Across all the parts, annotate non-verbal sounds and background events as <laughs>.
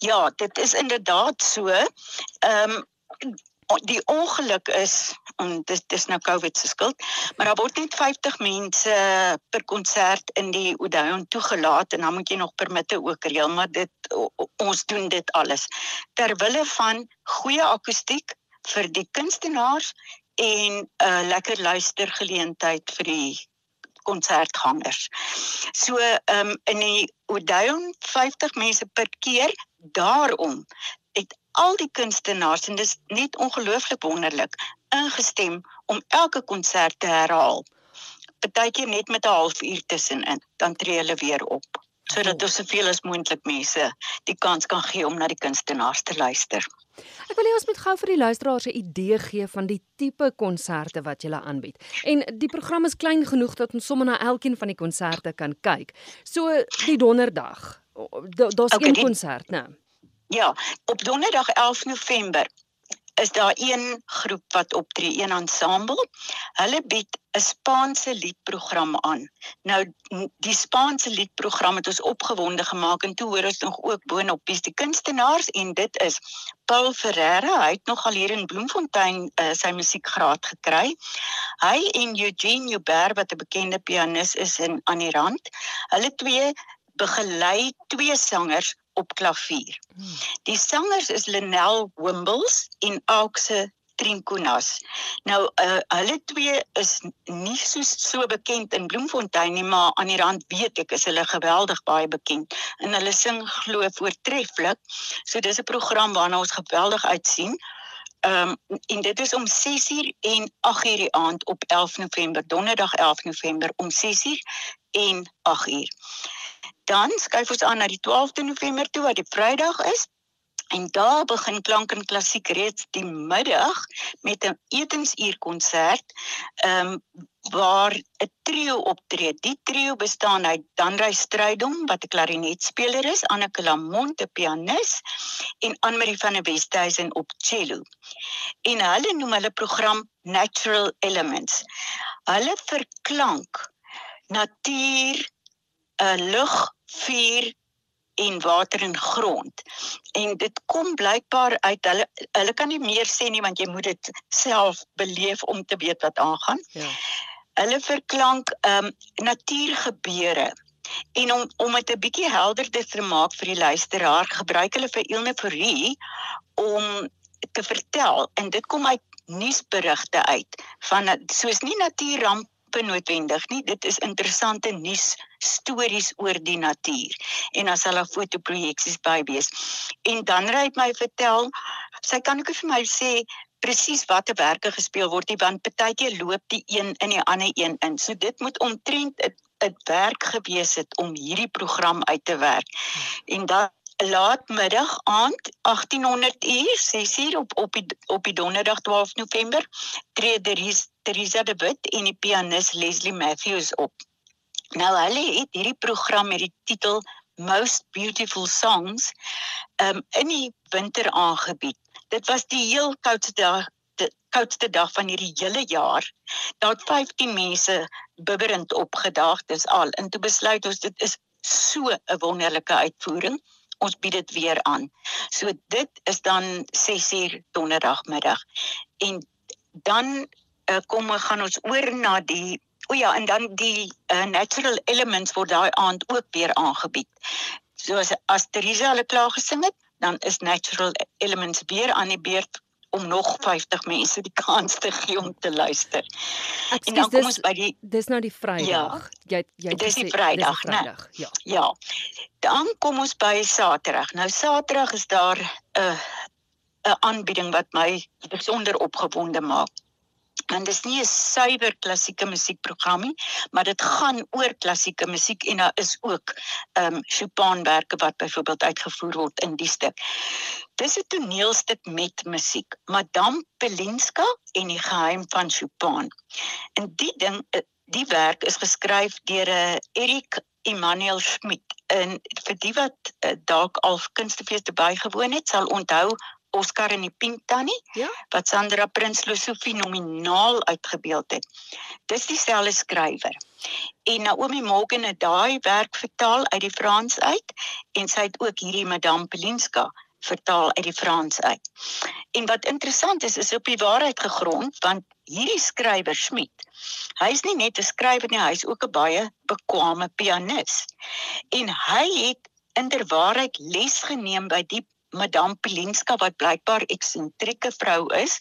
Ja, dit is inderdaad so. Ehm um, die ongeluk is en dis dis nou COVID se skuld, maar daar word net 50 mense per konsert in die Odeon toegelaat en dan moet jy nog permitte ook reël, maar dit ons doen dit alles ter wille van goeie akoestiek vir die kunstenaars en 'n uh, lekker luistergeleentheid vir die konsertgangers. So ehm um, in die Odeon 50 mense per keer daarom het al die kunstenaars en dis net ongelooflik wonderlik ingestem om elke konsert te herhaal. Partykeer net met 'n halfuur tussenin, dan tree hulle weer op sodat ons soveel as moontlik mense die kans kan gee om na die kunstenaars te luister. Ek wil hê ons moet gou vir die luisteraars 'n idee gee van die tipe konserte wat jy aanbied. En die program is klein genoeg dat ons sommer na elkeen van die konserte kan kyk. So die donderdag, daar's okay, een konsert, né? Nou. Ja, op donderdag 11 November is daar een groep wat optree, een ensemble. Hulle bied 'n Spaanse liedprogram aan. Nou die Spaanse liedprogram het ons opgewonde gemaak en toe hoor ons nog ook boonop die kunstenaars en dit is Paul Ferreira, hy het nog al hier in Bloemfontein uh, sy musiekgraad gekry. Hy en Eugene Huber wat 'n bekende pianis is in aan die rand. Hulle twee begelei twee sangers op klavier. Hmm. Die sangers is Lenel Wimbles en Aukse Trinkonas. Nou uh, hulle twee is nie so so bekend in Bloemfontein nie, maar aan die rand weet ek is hulle geweldig baie bekend en hulle sing glo voortreffelik. So dis 'n program waarna ons geweldig uitsien. Ehm um, en dit is om 6uur en 8uur die aand op 11 November, Donderdag 11 November om 6uur en 8uur. Dan skuif ons aan na die 12de November toe wat die Vrydag is. En daar begin klank en klassiek reeds die middag met 'n etensuur konsert. Ehm um, waar 'n trio optree. Die trio bestaan uit Danrey Strydom wat 'n klarinetspeler is, Anneke Lamont 'n pianis en Anmarie van der Westhuizen op cello. En hulle noem hulle program Natural Elements. Hulle verklank natuur, uh, lug, vuur en water en grond. En dit kom blykbaar uit hulle hulle kan nie meer sê nie want jy moet dit self beleef om te weet wat aangaan. Ja. Hulle verklank ehm um, natuurgebeure. En om om dit 'n bietjie helderder te maak vir die luisteraar, gebruik hulle vir ilneforie om te vertel en dit kom uit nuusberigte uit van soos nie natuurramp noodwendig nie. Dit is interessante nuus stories oor die natuur. En as hulle fotoprojeksies by wees. En dan ry hy my vertel, sy kan ook vir my sê presies watter werke gespeel word, want partykeer loop die een in die ander een in. So dit moet omtrent 'n werk gewees het om hierdie program uit te werk. En dan laatmiddag aand 1800 uur 6 uur op op die op die donderdag 12 November tree Teresa de Wit en die pianis Leslie Matthews op. Nou hulle het hierdie program met die titel Most Beautiful Songs um, in die winter aangebied. Dit was die heel koudste dag koudste dag van hierdie hele jaar. Daar het 15 mense bibberend opgedaag, dis al. En toe besluit ons dit is so 'n wonderlike uitvoering ons bied dit weer aan. So dit is dan 6uur donderdagmiddag. En dan uh, kom we gaan ons oor na die o ja, en dan die uh, natural elements word daai aand ook weer aangebied. So as as Teresa hulle klaar gesing het, dan is natural elements weer aan die beurt om nog 50 mense die kans te gee om te luister. Excuse, en dan kom ons by die dis nou die Vrydag. Ja, jy jy dis die Vrydag, né? Ja. Ja. Dan kom ons by Saterdag. Nou Saterdag is daar 'n uh, 'n aanbieding wat my besonder opgewonde maak want dit is nie 'n suiwer klassieke musiekprogram nie, maar dit gaan oor klassieke musiek en daar is ook ehm um, Chopinwerke wat byvoorbeeld uitgevoer word in die stuk. Dis 'n toneelstuk met musiek, Madame Pelinska en die geheim van Chopin. En die ding eh, die werk is geskryf deur 'n uh, eh, Erik Immanuel Schmidt en vir die wat uh, dalk al kunstefeeste bygewoon het, sal onthou Oscar en die Pink Tannie ja? wat Sandra Prinsloo so fenomenaal uitgebeeld het. Dis dieselfde skrywer. En Naomi Morgan het daai werk vertaal uit die Frans uit en sy het ook hierdie Madame Pelinska vertaal uit die Frans uit. En wat interessant is, is op die waarheid gegrond want hierdie skrywer Smit, hy's nie net 'n skrywer nie, hy's ook 'n baie bekwame pianis. En hy het inderwaarheid les geneem by die Madame Pelinska wat blykbaar eksentrieke vrou is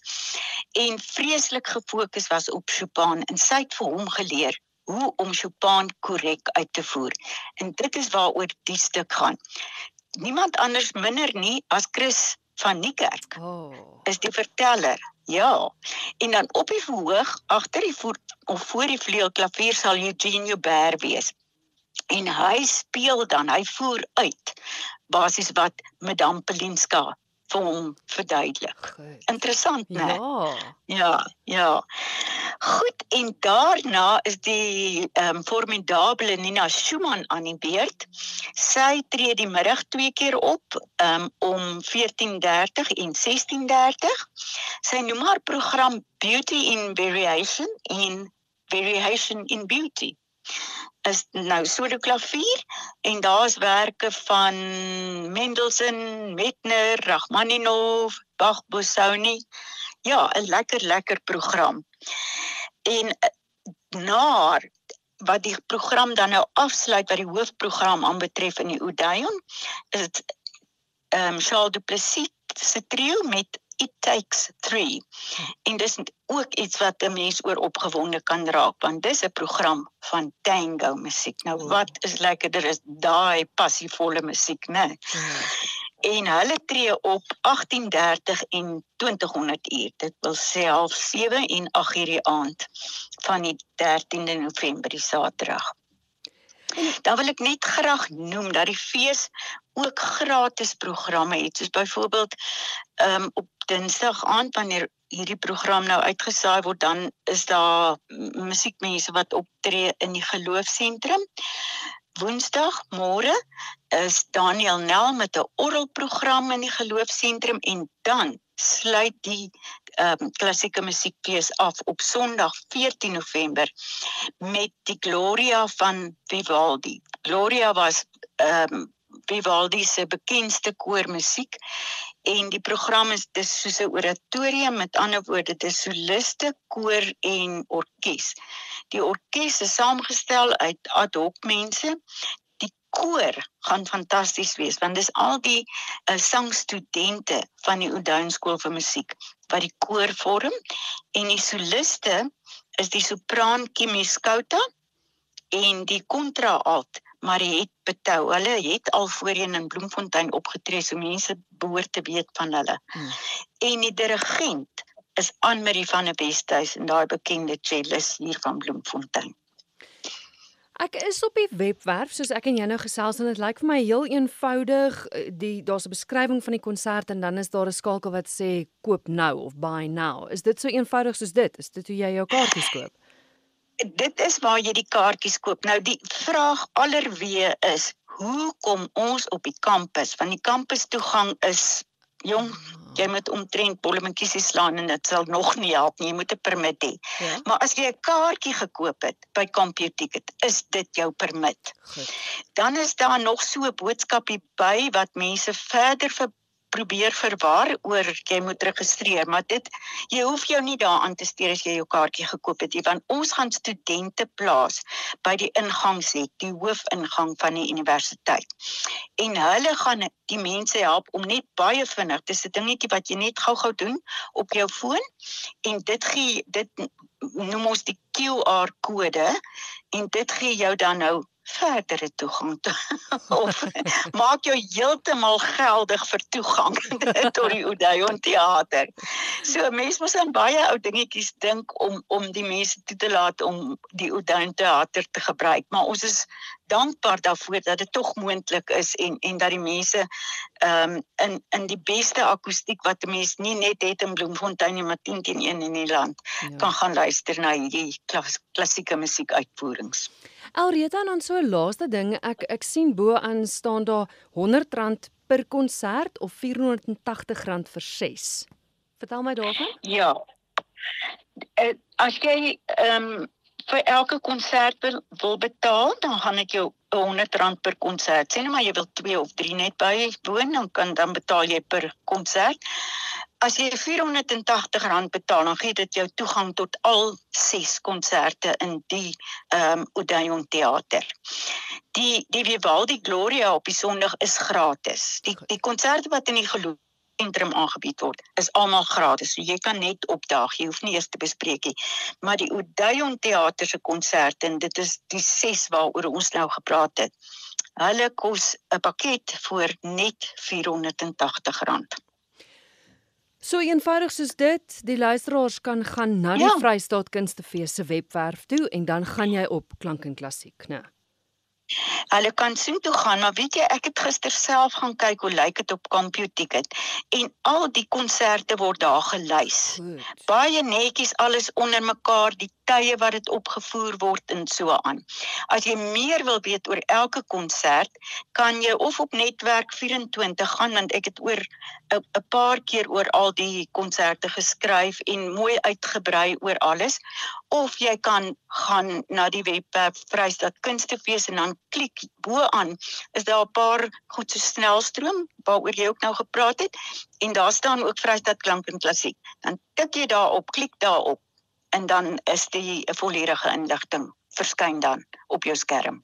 en vreeslik gefokus was op Chopin en sy het vir hom geleer hoe om Chopin korrek uit te voer. En dit is waaroor die stuk gaan. Niemand anders minder nie as Chris van Niekerk. Oh. Is die verteller. Ja. En dan op die verhoog agter die voet of voor die vleuelklavier sal Eugene Joubert wees. En hy speel dan, hy voer uit basies wat Madame Pelinska vir hom verduidelik. Goed. Interessant, né? Ja. Ja, ja. Goed, en daarna is die ehm um, formidable Nina Schumann aan die beurt. Sy tree die middag twee keer op um, om 14:30 en 16:30. Sy noem haar program Beauty in Variation in Variation in Beauty. Is nou solo klavier en daar's werke van Mendelssohn, Mettner, Rachmaninov, Bach, Busoni. Ja, 'n lekker lekker program. En eh, na wat die program dan nou afsluit wat die hoofprogram aanbetref in die Odeon is dit ehm um, Charles Duplessis se trio met It Takes 3. En dis ook iets wat 'n mens oor opgewonde kan raak want dis 'n program van tango musiek. Nou wat is lekkerder is daai passievolle musiek, né? Nee? en hulle tree op 18:30 en 2000 uur. Dit wil sê half 7 en 8 uur die aand van die 13de November die Saterdag. Dan wil ek net graag noem dat die fees ook gratis programme het, soos byvoorbeeld ehm um, op Dinsdag aand wanneer hierdie program nou uitgesaai word, dan is daar musiekmense wat optree in die geloofsentrum. Woensdag môre is Daniel Nel met 'n orgelprogram in die geloofsentrum en dan sluit die ehm um, klassieke musiekfees af op Sondag 14 November met die Gloria van Vivaldi. Gloria was ehm um, Vivaldi se bekendste koormusiek en die program is dis soos 'n oratorium met ander woorde dis soliste, koor en orkes. Die orkes is saamgestel uit ad hoc mense. Die koor gaan fantasties wees want dis al die uh, sangstudente van die Oudtshoorn skool vir musiek wat die koor vorm en die soliste is die sopran Kimi Skouta en die kontraalt Mariet Betou. Hulle het al voorheen in Bloemfontein opgetree, so mense behoort te weet van hulle. Hmm. En die dirigent is Anne-Marie van der Westhuys en daai bekende cellist hier van Bloemfontein. Ek is op die webwerf soos ek en jy nou gesels en dit lyk vir my heel eenvoudig. eh, Die daar's 'n beskrywing van die konsert en dan is daar 'n skakel wat sê koop nou of buy now. Is dit so eenvoudig soos dit? Is dit hoe jy jou kaartjies koop? Dit is waar jy die kaartjies koop. Nou die vraag allerweë is, hoe kom ons op die kampus? Want die kampustoegang is jong, jy moet omtrent bollementjies slaan en dit sal nog nie help nie. Jy moet 'n permit hê. Ja. Maar as jy 'n kaartjie gekoop het by CompuTicket, is dit jou permit. Goed. Dan is daar nog so 'n boodskapie by wat mense verder vir probeer verwar oor jy moet registreer, maar dit jy hoef jou nie daaraan te steur as jy jou kaartjie gekoop het nie, want ons gaan studente plaas by die ingangshek, die hoofingang van die universiteit. En hulle gaan die mense help om net baie vinnig, dis 'n dingetjie wat jy net gou-gou doen op jou foon en dit gee dit noem ons die QR kode en dit gee jou dan nou verdere toegang toe <laughs> of maak jou heeltemal geldig vir toegang <laughs> tot die Odeon teater. So mense moet aan baie ou dingetjies dink om om die mense toe te laat om die Odeon teater te gebruik, maar ons is dankbaar daarvoor dat dit tog moontlik is en en dat die mense ehm um, in in die beste akoestiek wat 'n mens nie net het in Bloemfontein nie, maar 10 teen 1 in die land ja. kan gaan luister na hierdie klas, klassieke musiekuitvoerings. Alreta dan so 'n laaste ding, ek ek sien bo aan staan daar R100 per konsert of R480 vir 6. Vertel my daarvan. Ja. Uh, as jy ehm um, vir elke konsert wil, wil betaal, dan gaan ek jou R100 per konsert. Sien maar jy wil 2 of 3 net bywoon, dan kan dan betaal jy per konsert. As jy R480 betaal, dan gee dit jou toegang tot al 6 konserte in die ehm um, Odeon Theater. Die die Vivaldi Gloria op die Sondag is gratis. Die die konserte wat in die geloof sentrum aangebied word is almal gratis. So jy kan net opdaag. Jy hoef nie eers te bespreek nie. Maar die Odeon Theater se konserte en dit is die 6 waaroor ons nou gepraat het. Hulle kos 'n pakket vir net R480. So eenvoudig soos dit, die luisteraars kan gaan na die ja. Vrystaat Kunstefees se webwerf toe en dan gaan jy op klank en klassiek, né? Hulle kan sien toe gaan, maar weet jy, ek het gister self gaan kyk hoe lyk dit op CompuTicket en al die konserte word daar gelys. Goed. Baie netjies alles onder mekaar, die tye wat dit opgevoer word en so aan. As jy meer wil weet oor elke konsert, kan jy of op netwerk 24 gaan want ek het oor 'n paar keer oor al die konserte geskryf en mooi uitgebrei oor alles of jy kan gaan na die webwerf Vrystaat Kunstefees en dan klik bo aan is daar 'n paar goed so snelstroom waaroor jy ook nou gepraat het en daar staan ook Vrystaat Klank en Klassiek. Dan tik jy daarop, klik daarop en dan is die volledige inligting verskyn dan op jou skerm.